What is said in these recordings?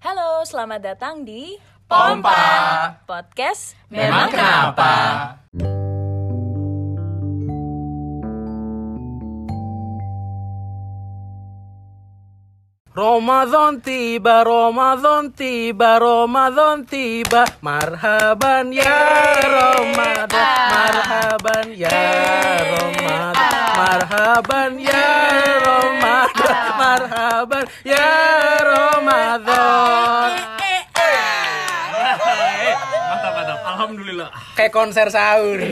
Halo, selamat datang di Pompa. Podcast Memang kenapa? Ramadan tiba, Ramadan tiba, Ramadan tiba Marhaban ya Ramadan Marhaban ya Ramadan Marhaban ya Ramadan Marhaban ya Ramadan Mantap, mantap. Alhamdulillah. Kayak konser sahur.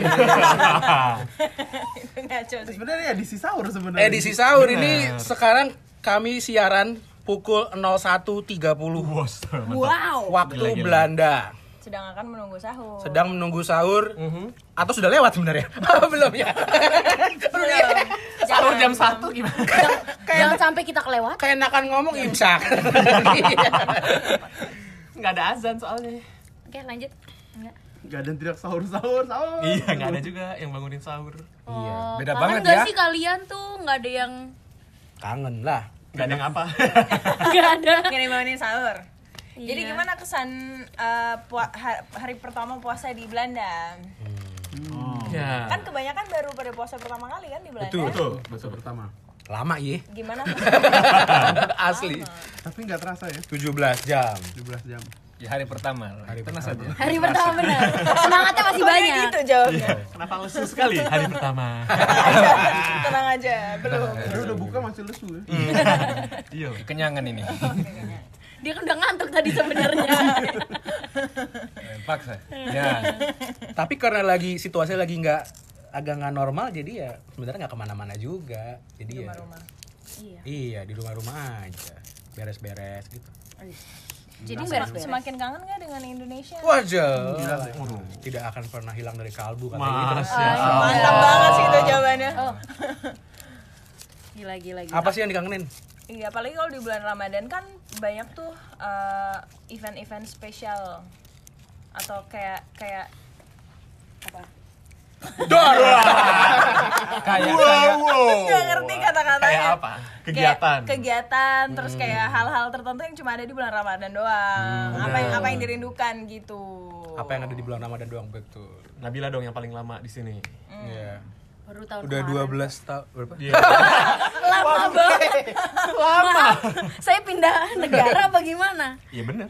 Sebenarnya edisi sahur sebenarnya. Edisi sahur ini sekarang kami siaran pukul 01.30 Bos. Wow. Waktu Gila, gila. Belanda Sedang akan menunggu sahur. sedang menunggu sahur atau sudah lewat sebenarnya belum ya Sahur jam 1 gimana? Jangan sampai kita kelewat. kayak enakan ngomong imsak Enggak ada azan soalnya. Oke, lanjut. Enggak. Gak ada yang tidak sahur sahur sahur. Iya, enggak ada juga yang bangunin sahur. Oh, beda kangen banget nggak ya. sih kalian tuh nggak ada yang kangen lah Enggak ada yang apa? nggak ada. Nggak dibangunin sahur. Jadi Iya. gimana kesan pua- ha- hari pertama puasa di Belanda? Ya. Kan kebanyakan baru pada puasa pertama kali kan di Belanda. Betul. Betul. Bahasa pertama. lama ya Gimana? asli Tapi nggak terasa ya. 17 jam 17 jam. Ya hari pertama. Hari Tenang pertama. saja. Hari pertama benar. Semangatnya masih Kok banyak. gitu jawabnya. Kenapa lesu sekali hari pertama? Tenang aja, belum. Baru udah buka masih lesu ya. Iya. kenyangan ini Dia kan udah ngantuk tadi sebenarnya. paksa ya tapi karena lagi situasi lagi nggak agak nggak normal jadi ya sebenarnya nggak ke mana-mana juga jadi ya iya. iya di rumah-rumah aja beres-beres gitu Jadi. Semakin kangen nggak dengan Indonesia? wajah Gila tidak akan pernah hilang dari kalbu katanya gitu. Ah, Allah. Mantap banget sih itu jawabannya. Oh. Gila gila gila. apa sih yang dikangenin Iya, apalagi kalau di bulan Ramadan kan banyak tuh eh, event-event spesial atau kayak kayak apa? kayak kayak Gak ngerti kata-katanya. Kayak apa? Kegiatan. Kayak kegiatan, terus kayak hal-hal tertentu yang cuma ada di bulan Ramadan doang. apa yang apa yang dirindukan gitu. apa yang ada di bulan Ramadan doang betul Nabila dong yang paling lama di sini. Iya. Baru tahun udah kemarin. 12 tahun berapa Iya. Lama banget. Lama. Saya pindah negara apa gimana? Iya bener.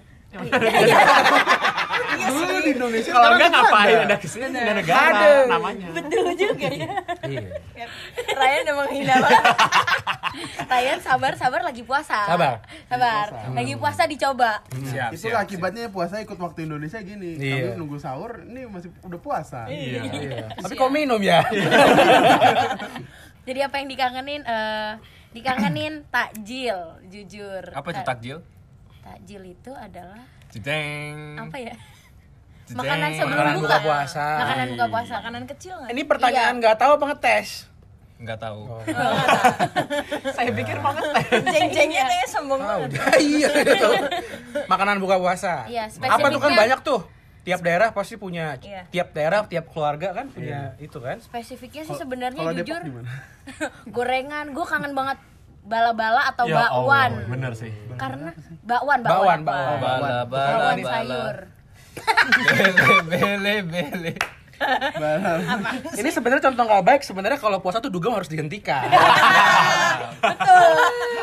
Dulu di Indonesia Kalau enggak ngapain ada. ke sini ada negara namanya. Betul juga ya. iya Ryan udah menghina banget. Ryan sabar sabar lagi puasa. Sabar. Sabar. Lagi puasa dicoba. siap Itu akibatnya puasa ikut waktu Indonesia gini. Iya. Kami nunggu sahur, ini masih udah puasa. Iya. tapi kok minum ya Jadi apa yang dikangenin? eh dikangenin takjil, jujur. apa itu Ta- takjil Takjil itu adalah Jedeng. apa ya? Makanan sebelum Makanan buka. buka puasa. Makanan buka puasa. Makanan kecil nggak? ini pertanyaan nggak tahu apa ngetes nggak tahu Saya pikir banget. Jeng-jengnya kayaknya sombong banget. iya gitu. makanan buka puasa Iya, apa tuh kan banyak tuh tiap daerah pasti punya Iya. tiap daerah tiap keluarga kan punya itu kan Spesifiknya sih sebenarnya jujur gorengan. Gue kangen banget bala-bala atau Ya bakwan. Allah, bener sih. Karena bakwan, Bakwan, bakwan, bakwan. bala bala Bakwan bala sayur. bele bele bele Bahan. Ini sebenarnya contoh nggak baik sebenarnya kalau puasa tuh dugem harus dihentikan Betul.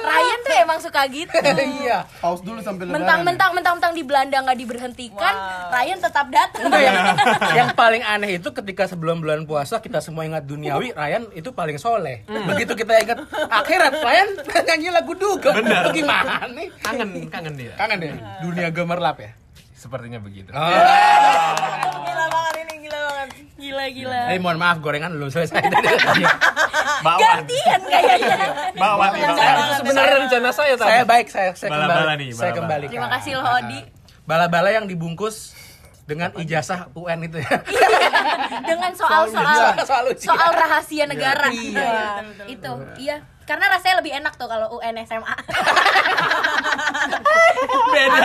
Ryan tuh emang suka gitu. iya Pause dulu sampai lebaran. Mentang-mentang mentang-mentang di Belanda nggak diberhentikan, Ryan tetap datang. Yang, yang paling aneh itu ketika sebelum bulan puasa kita semua ingat duniawi, Ryan itu paling soleh. Begitu kita ingat akhirat, Ryan nyanyi lagu dugem. Itu gimana nih? Kangen, kangen dia. Kangen deh, dunia gemerlap ya. sepertinya begitu Oh. Gila gila. Eh mohon maaf gorengan belum selesai. Bawan. Gantian kayaknya. Bawan nih, sebenarnya rencana saya tadi saya baik, saya saya Bala-bala kembali. nih, saya bala-bala. kembali. Terima kasih loh Odi. Bala-bala yang dibungkus dengan ijazah UN itu ya. Dengan soal-soal. Soal soal rahasia negara. Iya. Itu, iya. Karena rasanya lebih enak tuh kalau UN SMA. Beda.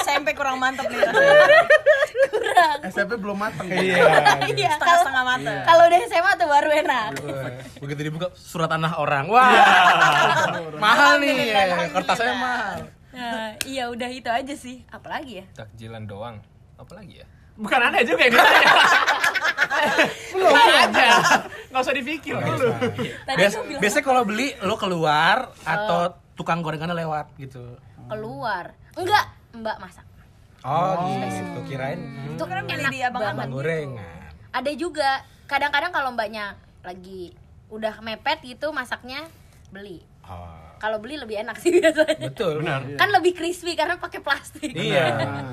SMP kurang mantep nih rasanya. Kurang. SMP belum mateng. Iya. Iya, kalau Setengah-setengah mata. kalau udah SMA tuh baru enak. Begitu dibuka surat tanah orang. Wah. mahal nih. Kertasnya mahal. Nah, iya udah itu aja sih. Apalagi ya? Takjilan doang. Apa lagi ya? Bukan aneh juga yang ditanya. Belum aja. Nggak usah dipikir dulu. Tadi Bias- biasanya kalau beli lo keluar atau tukang gorengannya lewat gitu. keluar. Enggak, Mbak masak. Oh, gitu. Kirain Itu kan beli di abang-abang banget. gorengan. Ada juga kadang-kadang kalau mbaknya lagi udah mepet gitu masaknya beli. Oh. Kalau beli lebih enak sih biasanya. Betul. Benar. Kan lebih crispy karena pakai plastik. Iya.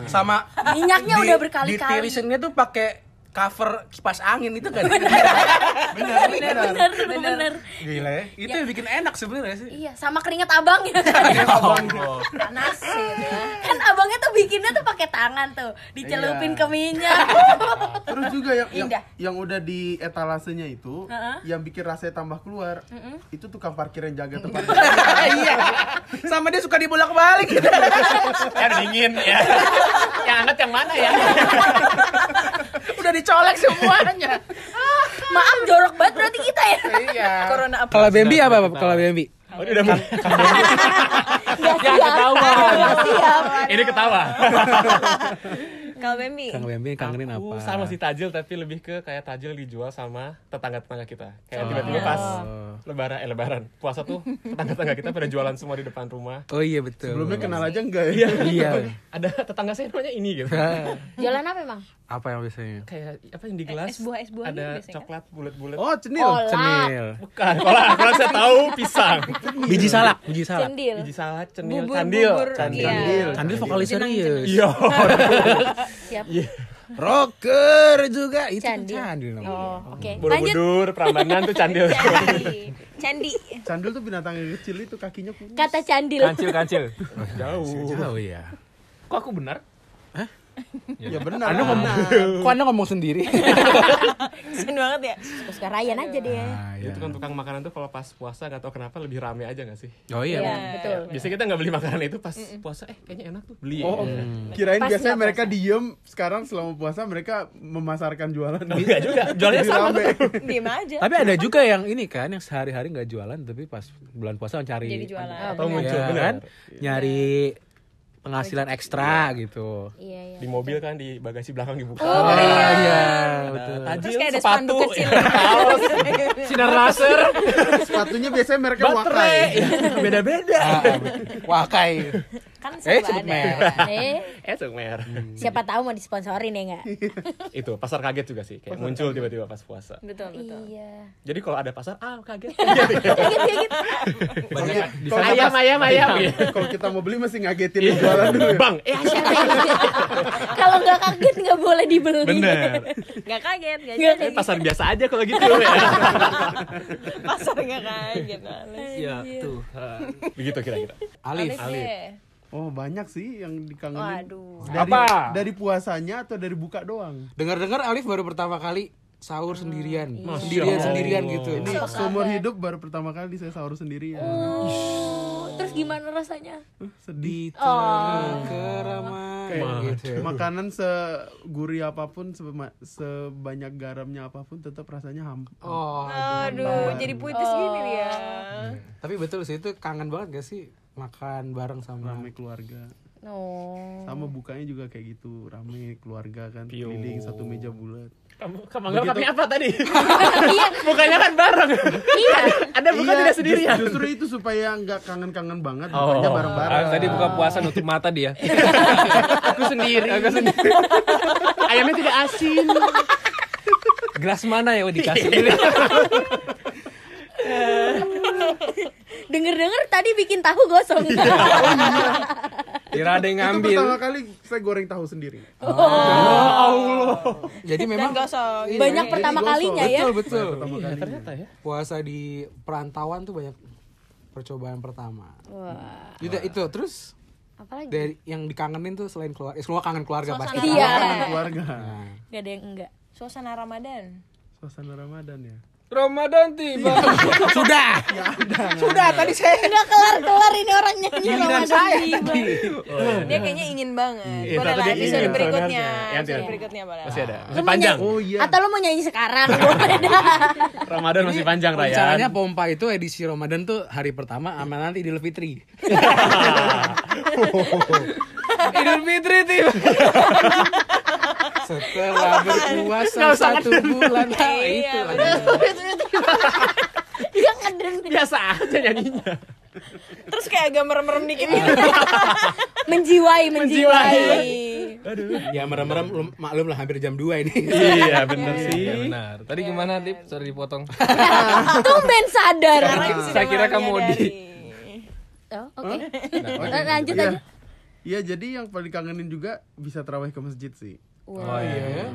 Sama Minyaknya di- udah berkali-kali. Di tirisannya tuh pakai cover kipas angin itu kan. bener, bener, bener. Gila ya. Itu yang bikin enak sebenarnya sih. Iya, sama keringat abangnya. Oh. panas gitu ya kan abangnya tuh bikinnya tuh pakai tangan tuh, dicelupin Iya. ke minyak. Terus juga yang yang, Indah. yang udah di etalasenya itu, Heeh. yang bikin rasanya tambah keluar, itu tukang parkir yang jaga tempat. Iya. Sama dia suka dibolak-balik gitu. Yang dingin ya. Yang hangat yang mana ya? Udah dicolek semuanya. Maaf jorok banget berarti kita ya. Iya. corona apa Kalau Bambi apa? Kalau Bambi? Oh, udah mulai. Ya, ketawa. Ini ketawa. kalau Bambi Kang Bambi kangenin Aku apa? sama sih tajil tapi lebih ke kayak tajil dijual sama tetangga-tetangga kita. Kayak tiba-tiba pas lebaran eh lebaran puasa tuh tetangga-tetangga kita pada jualan semua di depan rumah. Oh iya betul. Sebelumnya kenal aja enggak ya? Iya. Ada tetangga saya namanya ini gitu. Jalan apa emang? apa yang biasanya? kayak apa yang di gelas? es buah- es buah Ada biasanya, coklat bulat-bulat. Oh, cenil. Kolak. Cenil. Bukan, kalau kalau saya tahu pisang. Biji salak, biji salak. Cendil. Biji salad, cenil, Bubur- candil. bubur, Candil. iya. Candil vokalis serius. Iya. Siap. Rocker juga itu Candil. candil namanya. Oh, oke. Lanjut. Borobudur, Prambanan tuh candil. candi candi Candil tuh binatang yang kecil itu kakinya kurus. Kata candil. kancil, kancil. Jauh. Jauh ya. Kok aku benar? Ya benar. Anda ngomong, kok Anda ngomong sendiri? keren banget ya Suka Ryan aja deh. Ah, iya. Itu kan tukang makanan tuh kalau pas puasa gak tau kenapa lebih rame aja gak sih? Oh iya. Iya, Bang. betul. Biasanya kita nggak beli makanan itu pas puasa, eh kayaknya enak tuh beli. Oh, ya. kirain Pas biasanya mereka diem, sekarang selama puasa mereka memasarkan jualan. Enggak juga, jualnya Lebih sama. rame. diem aja Tapi ada juga yang ini kan yang sehari-hari nggak jualan tapi pas bulan puasa cari jadi jualan Atau muncul Iya, kan? Nyari penghasilan ekstra gitu. Iya, iya. Di mobil kan di bagasi belakang dibuka. Oh iya, Ada betul. tajil, terus kayak ada sepatu, kecil kaos, sinar laser, Sepatunya biasanya mereka baterai. wakai. Beda-beda. Ah, ah, Wakai. Kan Eh, ada merek. Eh, Eh, Sukmer. siapa tahu mau disponsorin ya enggak? Itu pasar kaget juga sih, kayak muncul tiba-tiba pas puasa. betul betul Iya. Jadi kalau ada pasar, ah kaget. Banyak di Kalau ayam, pas- ayam, ayam. Kalau kita mau beli mesti ngagetin yang jualan dulu ya. Bang, eh Kalau nggak kaget nggak boleh dibeli. bener. nggak kaget nggak jadi Eh, pasar biasa aja kalau gitu ya. pasar nggak kaget. Ya Tuhan. Begitu kira-kira. Alif. Alif. Oh, banyak sih yang dikangenin. Waduh. Dari, Apa? Dari puasanya atau dari buka doang? Dengar-dengar Alif baru pertama kali sahur sendirian. Masya Sendirian Allah. sendirian gitu. Ini seumur hidup baru pertama kali saya sahur sendirian. Oh, terus gimana rasanya? Uh, sedih. Di tengah keramaian Kayak gitu. ya. makanan segurih apa pun, sebanyak garamnya apa pun tetap rasanya hampa. Oh, aduh jadi puitis gini dia tapi betul sih itu kangen banget gak sih makan bareng sama Rame keluarga. Oh. Sama bukanya juga kayak gitu, rame keluarga kan, Piu. keliling satu meja bulat. Kamu kamu anggap kami apa tadi? Iya, Bukannya kan bareng. iya. Ada bukan tidak sendirian. Iya, just- justru itu supaya nggak kangen-kangen banget, Oh. bukanya bareng-bareng. Ah, tadi buka puasa nutup mata dia. Aku sendiri. Aku sendiri. Ayamnya tidak asin. Gelas mana ya dikasih? Denger-denger tadi bikin tahu gosong. Kira ada yang Itu ngambil. pertama kali saya goreng tahu sendiri. jadi dan memang gosong Banyak Jadi pertama gosong. kalinya ya. betul betul Pertama kali. Ternyata ya. puasa di perantauan tuh banyak percobaan pertama Wah, itu itu terus apalagi? dari yang dikangenin tuh selain keluarga eh, semua kangen keluarga Suasana pasti Iya. Kangen keluarga. Nah, Gak ada yang enggak. suasana Ramadan Suasana Ramadan ya. Ramadan tiba. sudah sudah tadi saya Enggak kelar-kelar ini orang nyanyi Ramadan saya tiba. dia kayaknya ingin banget Iya, boleh tapi lah episode ingin berikutnya. Ya, episode nanti. berikutnya boleh Masih ada. Masih panjang. nyanyi- Oh, iya. Atau lu mau nyanyi sekarang? Boleh dah. Ramadan masih panjang Ryan. rencananya pompa itu edisi Ramadan tuh hari pertama sama nanti Idul Fitri Idul Fitri tiba. Setelah berpuasa satu bulan. Nah, Iya, itu Dia ngeden Biasa aja nyanyinya. Terus kayak agak merem-merem dikit gitu. menjiwai, menjiwai. Ya merem-merem lu- maklum lah hampir jam 2 ini. Iya, bener Iya sih. benar. Tadi gimana, Dip? Sorry dipotong. Tumben sadar. Saya kira kamu di Oh, oke. Lanjut Iya. aja. Iya, jadi yang paling kangenin juga bisa terawih ke masjid sih. Oh iya.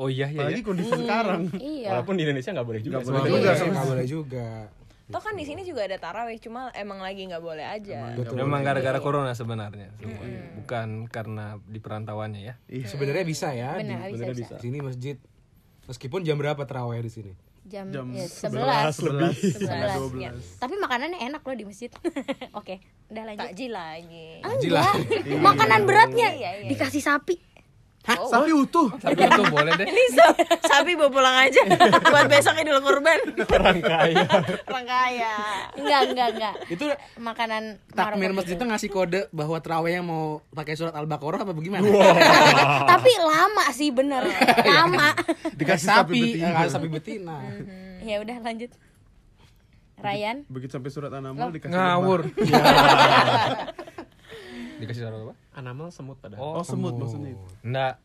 Oh iya iya. Apalagi iya. kondisi sekarang. Iya. Walaupun di Indonesia nggak boleh juga. Nggak boleh juga. Iya, nggak boleh juga. Toh kan di sini juga ada tarawih, cuma emang lagi nggak boleh aja. Memang gara-gara corona sebenarnya. semua. Bukan karena di perantauannya ya. Sebenarnya bisa ya. Benar, di, bisa, bisa. di sini masjid. Meskipun jam berapa terawih di sini? Jam, Jam ya, 11 11. lebih. 11. 12. Tapi makanannya enak loh di masjid. Oke, udah lanjut. Takjil lagi. Takjil. Enggak. Makanan beratnya dikasih sapi. Sapi utuh. Tapi itu boleh deh. Ini sa- sapi bawa pulang aja buat besok idul kurban. Orang kaya. Orang kaya. Enggak, enggak, enggak. Itu Makanan takmir masjid gitu. itu ngasih kode bahwa terawihnya mau pakai surat Al-Baqarah apa bagaimana? Tapi lama sih bener. Lama. Dikasih sapi, sapi eh, betina. sapi betina. ya udah lanjut. Ryan, Begitu sampai surat An-Naml dikasih Ngawur. lebah. Dikasih suara apa? Animal semut padahal. Oh, semut maksudnya itu. Enggak.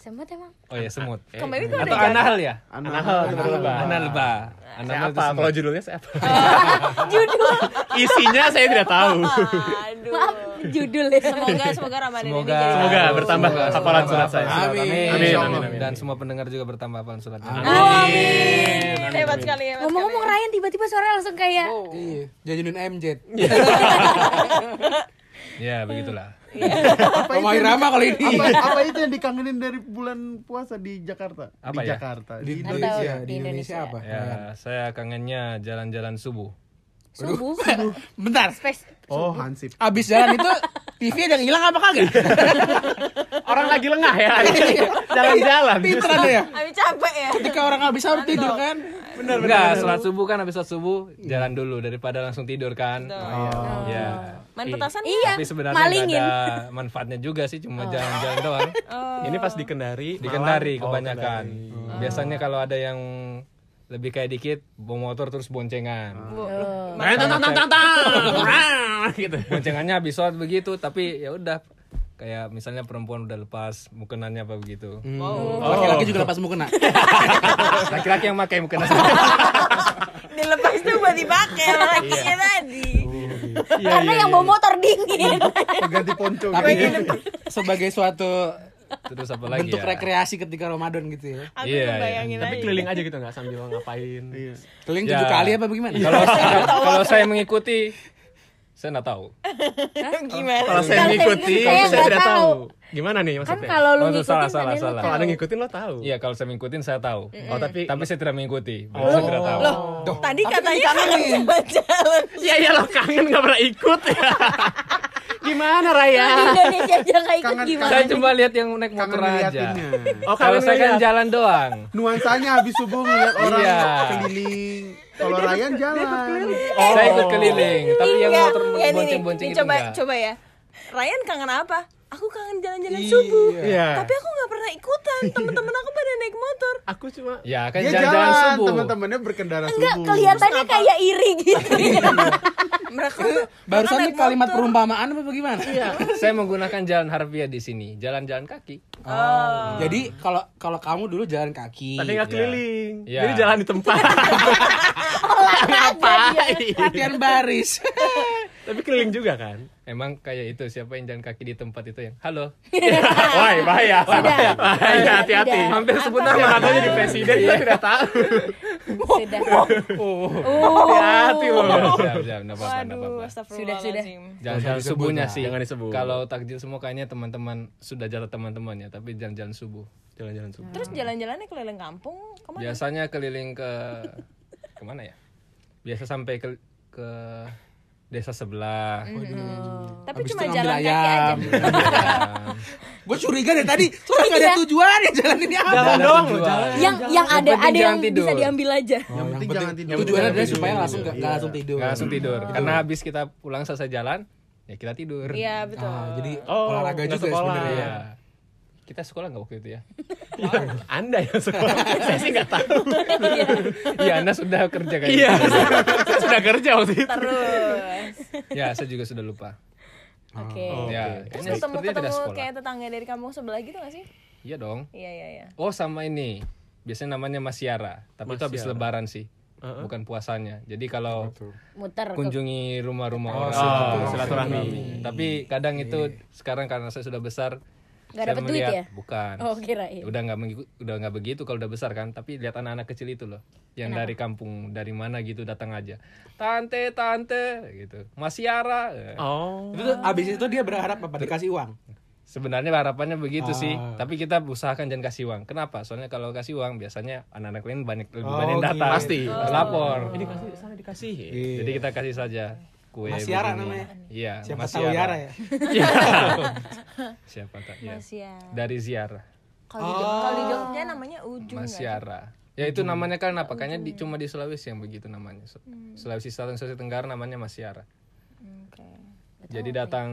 semut emang. Oh ya semut. Kembali tuh Atau anahal ya? Anahal. Bener lebah. Anah lebah. Saya Anah apa? Kalau judulnya saya apa? Judul. Isinya saya tidak tahu. Aduh. Maaf, judul ya. Semoga semoga Ramadan Semoga ini jadi Semoga bertambah hafalan surat saya. Amin. Amin, amin, amin. Dan semua pendengar juga bertambah hafalan surat. Amin. Hebat sekali hebat Ngomong-ngomong Ryan tiba-tiba suara langsung kayak Iya, jajanin MJ. Ya, begitulah. Apa Roma yang Irama kali ini. Apa, apa itu yang dikangenin dari bulan puasa di Jakarta? Apa di ya? Jakarta. Di Di Indonesia, di Indonesia apa? Ya, saya kangennya jalan-jalan subuh. subuh. Bentar, Space. Oh, Hansip. abis jalan itu TV ada yang hilang apa kagak? Orang lagi lengah ya. Jalan-jalan. Pinter ada ya. Abi capek ya. Ketika orang habis sahur tidur kan? Benar, Enggak, sholat subuh kan habis sholat subuh jalan dulu daripada langsung tidur kan. Ya. Main petasan Iya. Tapi sebenarnya malingin. ada manfaatnya juga sih, cuma jalan-jalan doang. Ini pas di Kendari. Di Kendari malam. Oh, kebanyakan. Kendari. Biasanya kalau ada yang lebih kayak dikit, bawa motor terus boncengan. Main tang tang tang tang. Gitu. Boncengannya habis sholat begitu, tapi ya udah kayak misalnya perempuan udah lepas mukenannya apa begitu. Laki-laki juga lepas mukena. Laki-laki yang pakai mukena. dilepas tuh buat dipakai sama lakinya tadi. Karena yang bawa motor dingin. Ganti ponco. Tapi sebagai suatu terus apa lagi bentuk ya? rekreasi ketika Ramadan gitu ya. Aku Iya, ngebayangin Tapi aja. keliling aja gitu nggak sambil ngapain. Iya. Keliling tujuh kali apa bagaimana? Kalau kalau saya mengikuti saya nggak tahu. Gimana? Kalau saya mengikuti, saya saya nggak tidak tahu. Gimana nih Kan maksudnya? kalau lu Oh, ngikutin salah, kan salah, salah. Kalau ada ngikutin lo tahu. Iya, kalau saya mengikutin saya tahu. Oh tapi Tapi saya tidak mengikuti. Berarti saya tidak tahu. Tadi katanya kangen sama jalan. ya ya lo kangen nggak pernah ikut ya. Gimana Raya? Di Indonesia aja nggak ikut Kangen- gimana? Saya cuma lihat yang naik motor aja. Oh Kalau saya kan jalan doang. Nuansanya habis subuh ngeliat orang Iya. keliling. Kalau Ryan jalan. Saya ikut keliling, tapi yang Enggak, motor enggak, nih, bonceng-bonceng itu coba enggak. coba ya. Ryan kangen apa? Aku kangen jalan-jalan subuh. Iya. Tapi aku nggak pernah ikutan. Temen-temen aku pada naik motor. Aku cuma Ya, kan Dia jalan-jalan jalan, subuh. teman-temannya berkendara Enggak, subuh. kelihatannya kayak iri gitu ya. Mereka tuh Barusan ini kalimat motor. perumpamaan apa bagaimana? Saya menggunakan jalan harfiah di sini, jalan-jalan kaki. Oh. Jadi kalau kalau kamu dulu jalan kaki. tapi nggak keliling. Iya. Jadi jalan di tempat. Ngapain? latihan baris. tapi keliling juga kan. Emang kayak itu siapa yang jalan kaki di tempat itu yang halo. Wah, bahaya. Bahaya, bahaya hati-hati. Sudah. Hampir sebut nama katanya di presiden kita tidak tahu. Sudah. Hati-hati loh. Siap, siap, enggak apa-apa, enggak Waduh, apa-apa. astagfirullahaladzim. Jalan-jalan subuhnya sih. Jangan disebut. Kalau takjil semua kayaknya teman-teman sudah jalan teman-teman ya, tapi jalan-jalan subuh. Jalan-jalan subuh. Terus jalan-jalannya keliling kampung ke mana? Biasanya keliling ke ke mana ya? Biasa sampai ke ke desa sebelah. Tapi Habis cuma jalan kaki aja. ayam. Gue curiga dari tadi, soalnya nggak ada tujuan ya jalan ini apa? Jalan ada doang loh, tujuan. jalan. Yang yang ada penting ada yang tidur. bisa diambil aja. Yang penting jangan tidur. Tujuannya adalah supaya langsung nggak nggak langsung tidur. Nggak langsung tidur. Karena habis kita pulang selesai jalan, ya kita tidur Iya betul. Ah, jadi Oh, olahraga juga ya sekolah. sebenarnya. Iya. kita sekolah nggak waktu itu ya Anda yang sekolah. Saya sih nggak tahu. iya anda sudah kerja kayak Iya. Saya sudah kerja waktu itu. Terus. ya saya juga sudah lupa Oke. ya Terus kayaknya ketemu sepertinya tidak ketemu sekolah kayak tetangga dari kampung sebelah gitu gak sih? iya dong Iya iya iya. oh sama ini biasanya namanya Masiara tapi itu habis lebaran sih bukan puasanya jadi kalau muter ke kunjungi rumah-rumah orang silaturahmi. itu silaturahmi tapi kadang itu sekarang karena saya sudah besar Nggak dapet duit ya? bukan oh kirain udah nggak mengikut udah nggak begitu kalau udah besar kan tapi lihat anak-anak kecil itu loh yang dari kampung dari mana gitu datang aja tante tante gitu Masiara Oh. Itu tuh, abis itu dia berharap apa dikasih uang. sebenarnya harapannya begitu sih Ah. tapi kita usahakan jangan kasih uang kenapa soalnya kalau kasih uang biasanya anak-anak lain banyak lebih Oh, banyak gitu. Pasti. lapor Ini kasih sana dikasih. jadi kita kasih saja kue Masiara begini. namanya. iya Siapa Masiara. tahu Yara ya. siapa tak ya. Masya. dari ziarah Kalau di, Jog- kalau di Jogja namanya ujung sih? Masiara ya itu namanya kan apa kayaknya di, cuma di Sulawesi yang begitu namanya Su- Sulawesi Selatan Sulawesi Tenggara namanya Masiara Oke. jadi datang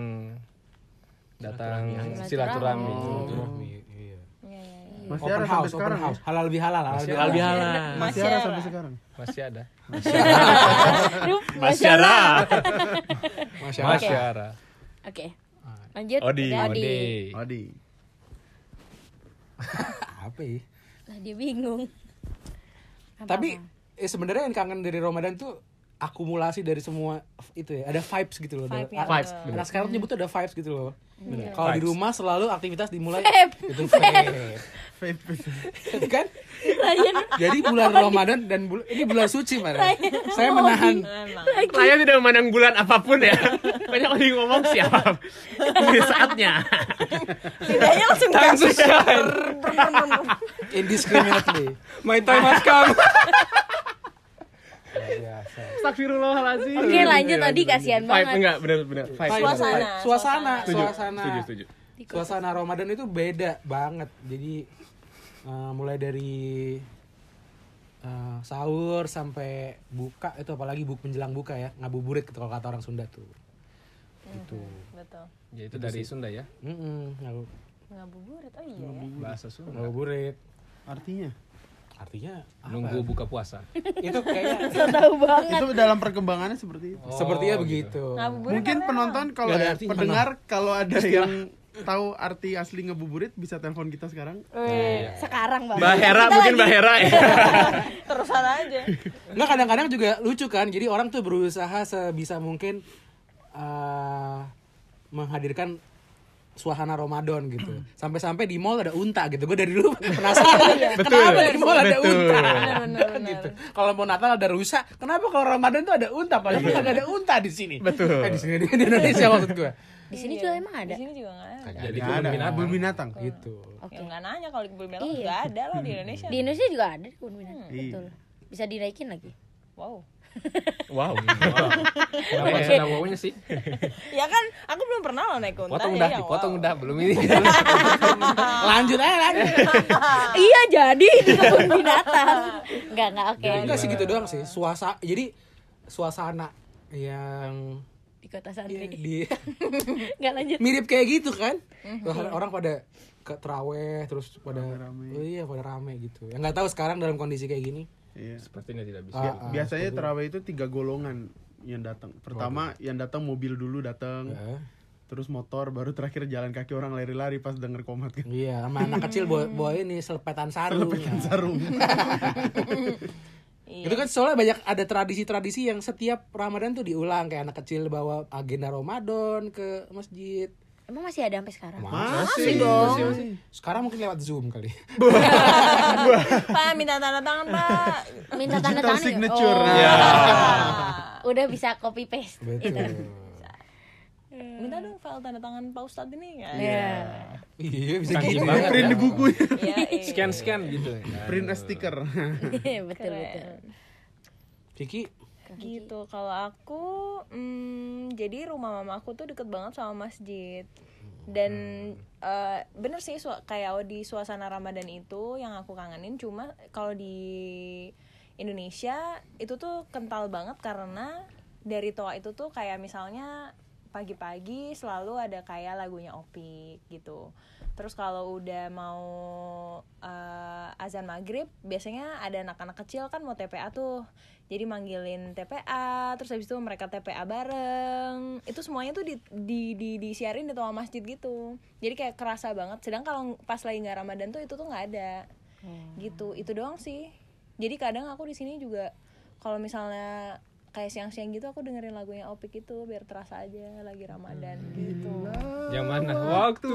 datang silaturahmi Iya iya iya. Masih Open ada sampai house, open sekarang ya? house. Halal bihalal, halal Masih bihalal. Albihala. Masih ada sampai sekarang. masih ada Masyarakat. Masya Allah. Masiara oke lanjut Odi. Ode Odi. Apa ya? Lah, dia bingung Apa-apa? Tapi eh, sebenarnya yang kangen dari Ramadan tuh akumulasi dari semua itu ya. Ada vibes gitu loh. Vibe, Ada- ya, Vibes, Anak sekarang nyebut tuh ada vibes gitu loh. Kalau di Vibes. rumah selalu aktivitas dimulai Vape. itu vape. Vape. kan? Ryan Jadi bulan Ramadan dan bul- ini bulan suci, Pak. Saya menahan. Saya tidak memandang bulan apa pun ya. Banyak orang yang ngomong siap. Ini saatnya. Lidahnya langsung kasus. indiscriminately. my time has come. Astagfirullahaladzim. Oke lanjut Odi kasihan Vibe banget enggak benar benar. Vibe. Suasana, suasana, Setuju, suasana. setuju, setuju. Suasana Ramadan itu beda banget. Jadi eh, mulai dari eh, sahur sampai buka itu apalagi buk menjelang buka ya ngabuburit gitu kalau kata orang Sunda tuh. Gitu. Betul. ya itu dari Sunda ya Mm-mm, ngabu- Ngabuburit. Oh iya ya. bahasa Sunda ngabuburit. Artinya Artinya apa? nunggu buka puasa itu kayaknya tahu banget itu dalam perkembangannya seperti itu. sepertinya Oh, begitu. Ngabuburit Mungkin penonton kalau ya, pendengar kalau ada yang tahu arti asli ngebuburit bisa telepon kita sekarang. Weh, sekarang bang Mbak Hera Kita mungkin lagi- Mbak Hera ya. terusan aja. Nggak kadang-kadang juga lucu kan. Jadi orang tuh berusaha sebisa mungkin eh, menghadirkan suasana Ramadan gitu. Sampai-sampai di mall ada unta gitu. Gue dari dulu penasaran. Kenapa di mall ada Betul. unta? Benar, benar. gitu. Kalau mau Natal ada rusa, kenapa kalau Ramadan tuh ada unta? Padahal nggak ada unta di sini. Betul. Eh, di sini di Indonesia maksud gue. di sini juga emang ada Di sini juga nggak ada. jadi kebun binatang kebun binatang. Gitu. Ya nggak nanya kalau di kebun binatang Iya. juga ada lah di Indonesia. di Indonesia juga ada kebun binatang Iya. betul bisa dinaikin lagi Wow. Wow. kenapa harus ada wownya sih Ya kan, aku belum pernah loh naik unta. potong ya, udah ya, dipotong wow. udah belum ini Lanjut aja lanjut. iya jadi di kebun binatang nggak nggak oke Enggak sih gitu doang sih. Suasana jadi suasana yang di kota santri di nggak lanjut mirip kayak gitu kan Mhm. Orang- orang pada ke teraweh terus pada oh iya pada rame gitu ya nggak tahu sekarang dalam kondisi kayak gini Iya. sepertinya tidak bisa Ah, ah, Biasanya terawih itu tiga golongan yang datang. Pertama yang datang mobil dulu datang, Eh, terus motor, baru terakhir jalan kaki orang lari-lari pas denger komat kan. iya sama anak kecil bawa, bawa ini selepetan sarung Sarung. itu kan soalnya banyak ada tradisi-tradisi yang setiap Ramadan tuh diulang kayak anak kecil bawa agenda Ramadan ke masjid emang masih ada sampai sekarang masih dong sekarang mungkin lewat zoom kali Pak, minta tanda tangan, Pak. minta tanda tangan signature. oh, Ya. udah bisa copy paste betul Minta dong file tanda tangan Pak Ustadz ini. Ya. Iya. iya bisa Saking gitu banget Print ya. di buku. Iya, iya. scan scan gitu Print stiker. betul betul Kiki gitu. Kalau aku hmm, jadi rumah mama aku tuh deket banget sama masjid. Dan eh, bener sih su- kayak di suasana ramadan itu yang aku kangenin cuma kalau di Indonesia itu tuh kental banget karena dari toa itu tuh kayak misalnya pagi-pagi selalu ada kayak lagunya Opik gitu terus kalau udah mau eh, azan maghrib biasanya ada anak-anak kecil kan mau TPA tuh. Jadi manggilin TPA terus habis itu mereka TPA bareng. Itu semuanya tuh di, di, di disiarin di toa masjid gitu. Jadi kayak kerasa banget. Sedang kalau pas lagi nggak ramadan tuh itu tuh nggak ada. Gitu. Itu doang sih. Jadi kadang aku di sini juga kalau misalnya kayak siang-siang gitu aku dengerin lagunya Opik itu biar terasa aja lagi ramadan gitu Yang mana? Waktu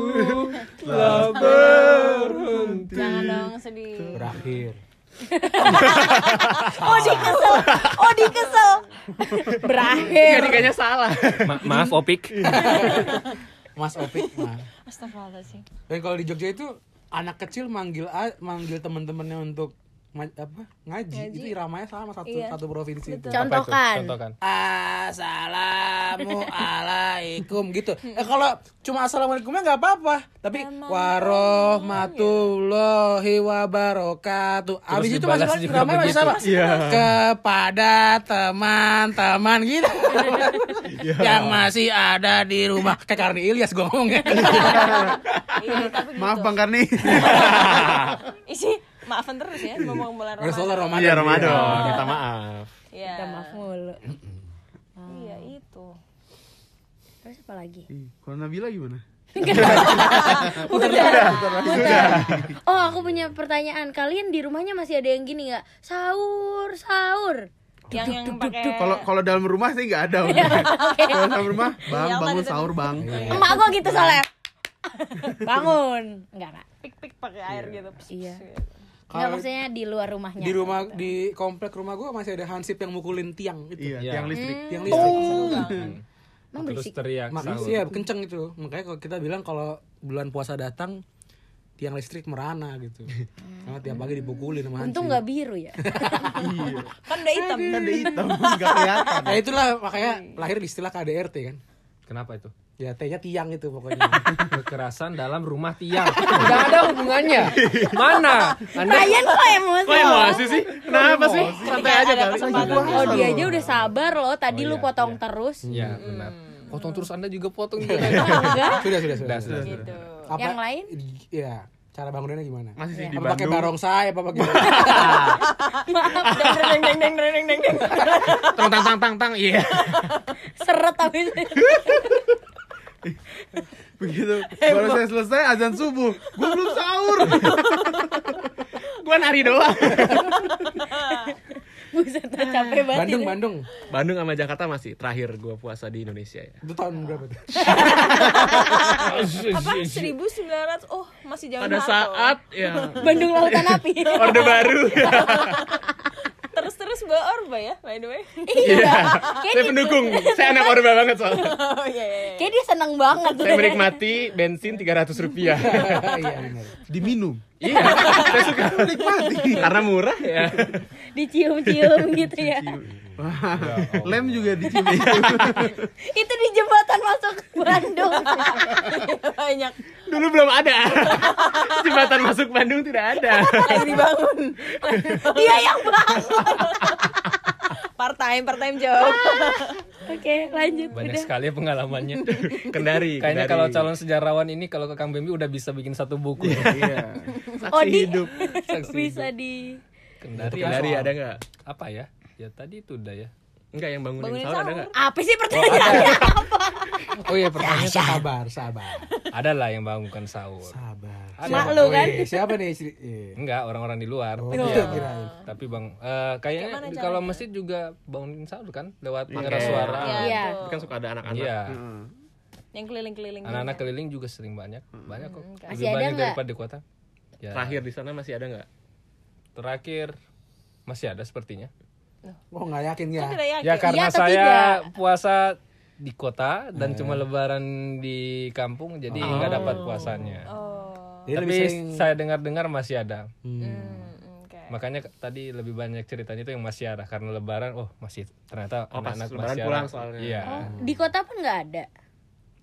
telah berhenti. jangan dong sedih Berakhir. Oh di kesel, oh di kesel. Berakhir. Jadi kayaknya salah. Ma- maaf Opik. Mas Opik. Nah. Astagfirullahaladzim Dan kalau di Jogja itu anak kecil manggil manggil teman-temannya untuk apa ngaji, Ngaji. itu iramanya sama satu Iya. satu provinsi itu. Betul. Apa itu? Contohkan. Contohkan. Assalamualaikum gitu. Eh kalau cuma assalamualaikumnya nggak apa-apa, tapi warahmatullahi wabarakatuh. Abis itu masih juga ramai masih sama. Iya. Kepada teman-teman gitu. Yang masih ada di rumah. Kayak Karni Ilyas gue ngomongnya. iya tapi gitu Maaf Bang Karni. isi maafan terus ya ngomong bulan Udah soalnya Ramadan Ramadan. Iya Ramadan, minta maaf. iya Minta maaf mulu. iya itu Terus apa lagi? Kalau Nabila gimana? Oh aku punya pertanyaan. Kalian di rumahnya masih ada yang gini nggak? Sahur, sahur. yang yang pakai Kalau kalau dalam rumah sih nggak ada. Kalau dalam rumah, Bang Yang bangun sahur Bang. Emak gua gitu soalnya. Bangun. Enggak, enggak. pik pik pakai air gitu Iya. gitu. Enggak Kalau maksudnya di luar rumahnya. di rumah di komplek rumah gue masih ada hansip yang mukulin tiang gitu. Iya, Iya. tiang listrik. Tiang listrik. Emang Terus berisik. teriak Makanya sih ya kenceng itu. Makanya kalau kita bilang kalau bulan puasa datang tiang listrik merana gitu. Karena tiap pagi dipukulin sama Untung nggak biru ya. kan udah hitam Kan ada hitam, nggak kelihatan. Nah itulah makanya lahir di istilah KDRT kan. Kenapa itu? Ya T-nya tiang itu pokoknya. Kekerasan dalam rumah tiang. Tidak ada hubungannya. Mana? Anda Ryan kok emosi? Kok emosi sih? Kenapa sih? Santai aja kali. Oh dia aja udah sabar loh. Tadi Oh, lu iya, potong iya. terus. Ya benar. Potong terus Anda juga potong juga. Enggak. sudah, sudah, sudah. Sudah, sudah. gitu Yang lain? Iya. Cara bangunannya gimana? Masih sih di Apa pakai Bandung. barongsai apa pakai deng deng deng deng deng deng deng Tang tang tang tang tang. Iya. Seret habis. Begitu baru saya selesai azan subuh, gue belum sahur. Gua nari doang. Buset capek banget. Bandung, ini. Bandung. Bandung sama Jakarta masih terakhir gua puasa di Indonesia ya. Itu tahun berapa tuh? apa 1900 oh masih zaman Pada saat ya Bandung Lautan Api. Orde Baru. Terus terus bawa orba ya by the way Iya. Saya pendukung. Saya anak Orde banget soalnya. oh iya iya iya. Kayak dia seneng banget. Saya menikmati bensin 300 rupiah. Iya benar. Diminum. Iya, saya suka menikmati karena murah ya. Dicium-cium gitu ya. Lem juga dicium. Itu di jembatan masuk Bandung. banyak Dulu belum ada. Jembatan masuk Bandung tidak ada. lagi dibangun Dia yang bangun. part time part time job Oke, lanjut. Banyak Udah. sekali ya pengalamannya. Kendari. Kayaknya kalau calon sejarawan ini kalau ke Kang Bembi udah bisa bikin satu buku. Iya. saksi Oh, di- hidup. Saksi Bisa hidup. di Kendari, Kendari ada nggak? Apa ya? Ya tadi itu udah ya. Enggak yang bangunin, Bangunin sahur ada sahur. nggak? apa sih pertanyaannya? Oh iya pertanyaan sabar, sabar. Ada lah yang bangunkan sahur. Sabar. Mak lu kan? Weh, siapa nih istri? Eh. Enggak, orang-orang di luar. Oh, Tapi gitu ya, kirain. tapi Bang, eh, kayaknya kalau masjid juga bangunin sahur kan lewat pengeras Iya. suara. Iya. Kan suka ada anak-anak. Iya. Heeh. yang keliling keliling Anak-anak keliling juga sering banyak. Banyak kok. Lebih Masih ada banyak nggak? daripada di kota. Ya. Terakhir di sana masih ada nggak? Terakhir masih ada sepertinya. Oh nggak yakin ya? tidak yakin Ya karena atau saya tidak? puasa di kota dan cuma lebaran di kampung jadi nggak dapat puasanya. oh Jadi Tapi lebih sering saya dengar-dengar masih ada. Hmm. Hmm, oke Makanya tadi lebih banyak ceritanya itu yang masih ada karena lebaran oh masih ternyata Oh, pas anak-anak lebaran masih pulang ada. soalnya. Iya. Oh, di kota pun nggak ada.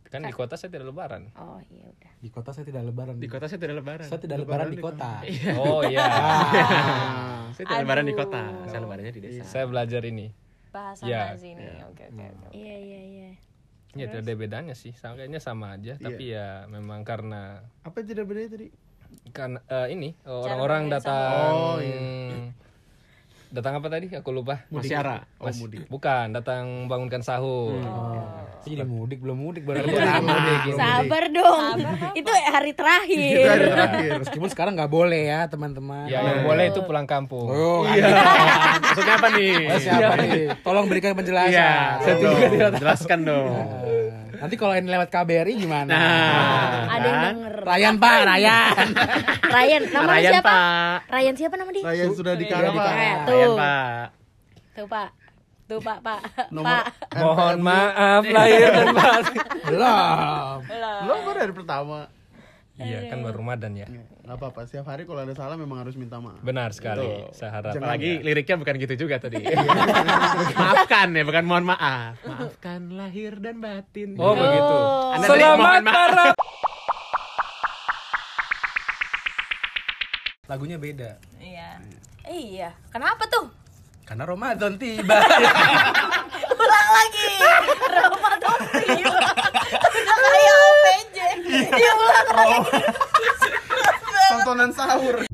Kan di kota saya tidak lebaran. Oh, iya udah. Di kota saya tidak lebaran. Di kota saya tidak lebaran. Saya tidak lebaran, di kota. Oh iya. Saya tidak lebaran di kota. Saya lebarannya di desa. saya belajar ini. bahasa Ya. Nazi ini oke oke oke. Iya, iya, iya. Ya tidak ada bedanya sih, sama kayaknya sama aja. Tapi ya memang karena Apa tidak beda tadi? kan eh, ini orang-orang datang Oh, datang apa tadi aku lupa Masyara. Oh, mudik. bukan datang bangunkan sahur Jadi mudik belum mudik baru Belum pertama. mudik, Sabar dong. Itu hari terakhir. Itu hari terakhir. Meskipun sekarang nggak boleh ya teman-teman. ya yang boleh itu pulang kampung Oh, Iya. Maksudnya apa nih? ada siapa nih? Tolong berikan penjelasan. Iya, tolong, jelaskan dong. Nanti kalau ini lewat KBRI gimana? Nah, Ada yang kan? denger. Rayan Pak, Rayan. Ryan, nama Ryan, siapa? Pak. Ryan siapa nama dia? Ryan sudah dikalah, Pak. Eh, Ryan, tuh. Pak. Tuh, Pak. Tuh, Pak, Pak. Nomor Pak. mohon maaf lahir dan batin Belum. Lo baru dari pertama. Iya kan baru Ramadan ya Gak apa-apa, setiap hari kalau ada salah memang harus minta maaf. benar sekali Betul. saya harap Apalagi liriknya bukan gitu juga tadi. Maafkan ya, bukan mohon maaf. Maafkan lahir dan batin. oh begitu Anda selamat mohon maaf. para Lagunya beda. Iya. Iya. Kenapa tuh? Karena Ramadan tiba. Ulang lagi. Ramadan tiba. Ulang lagi. Tontonan sahur.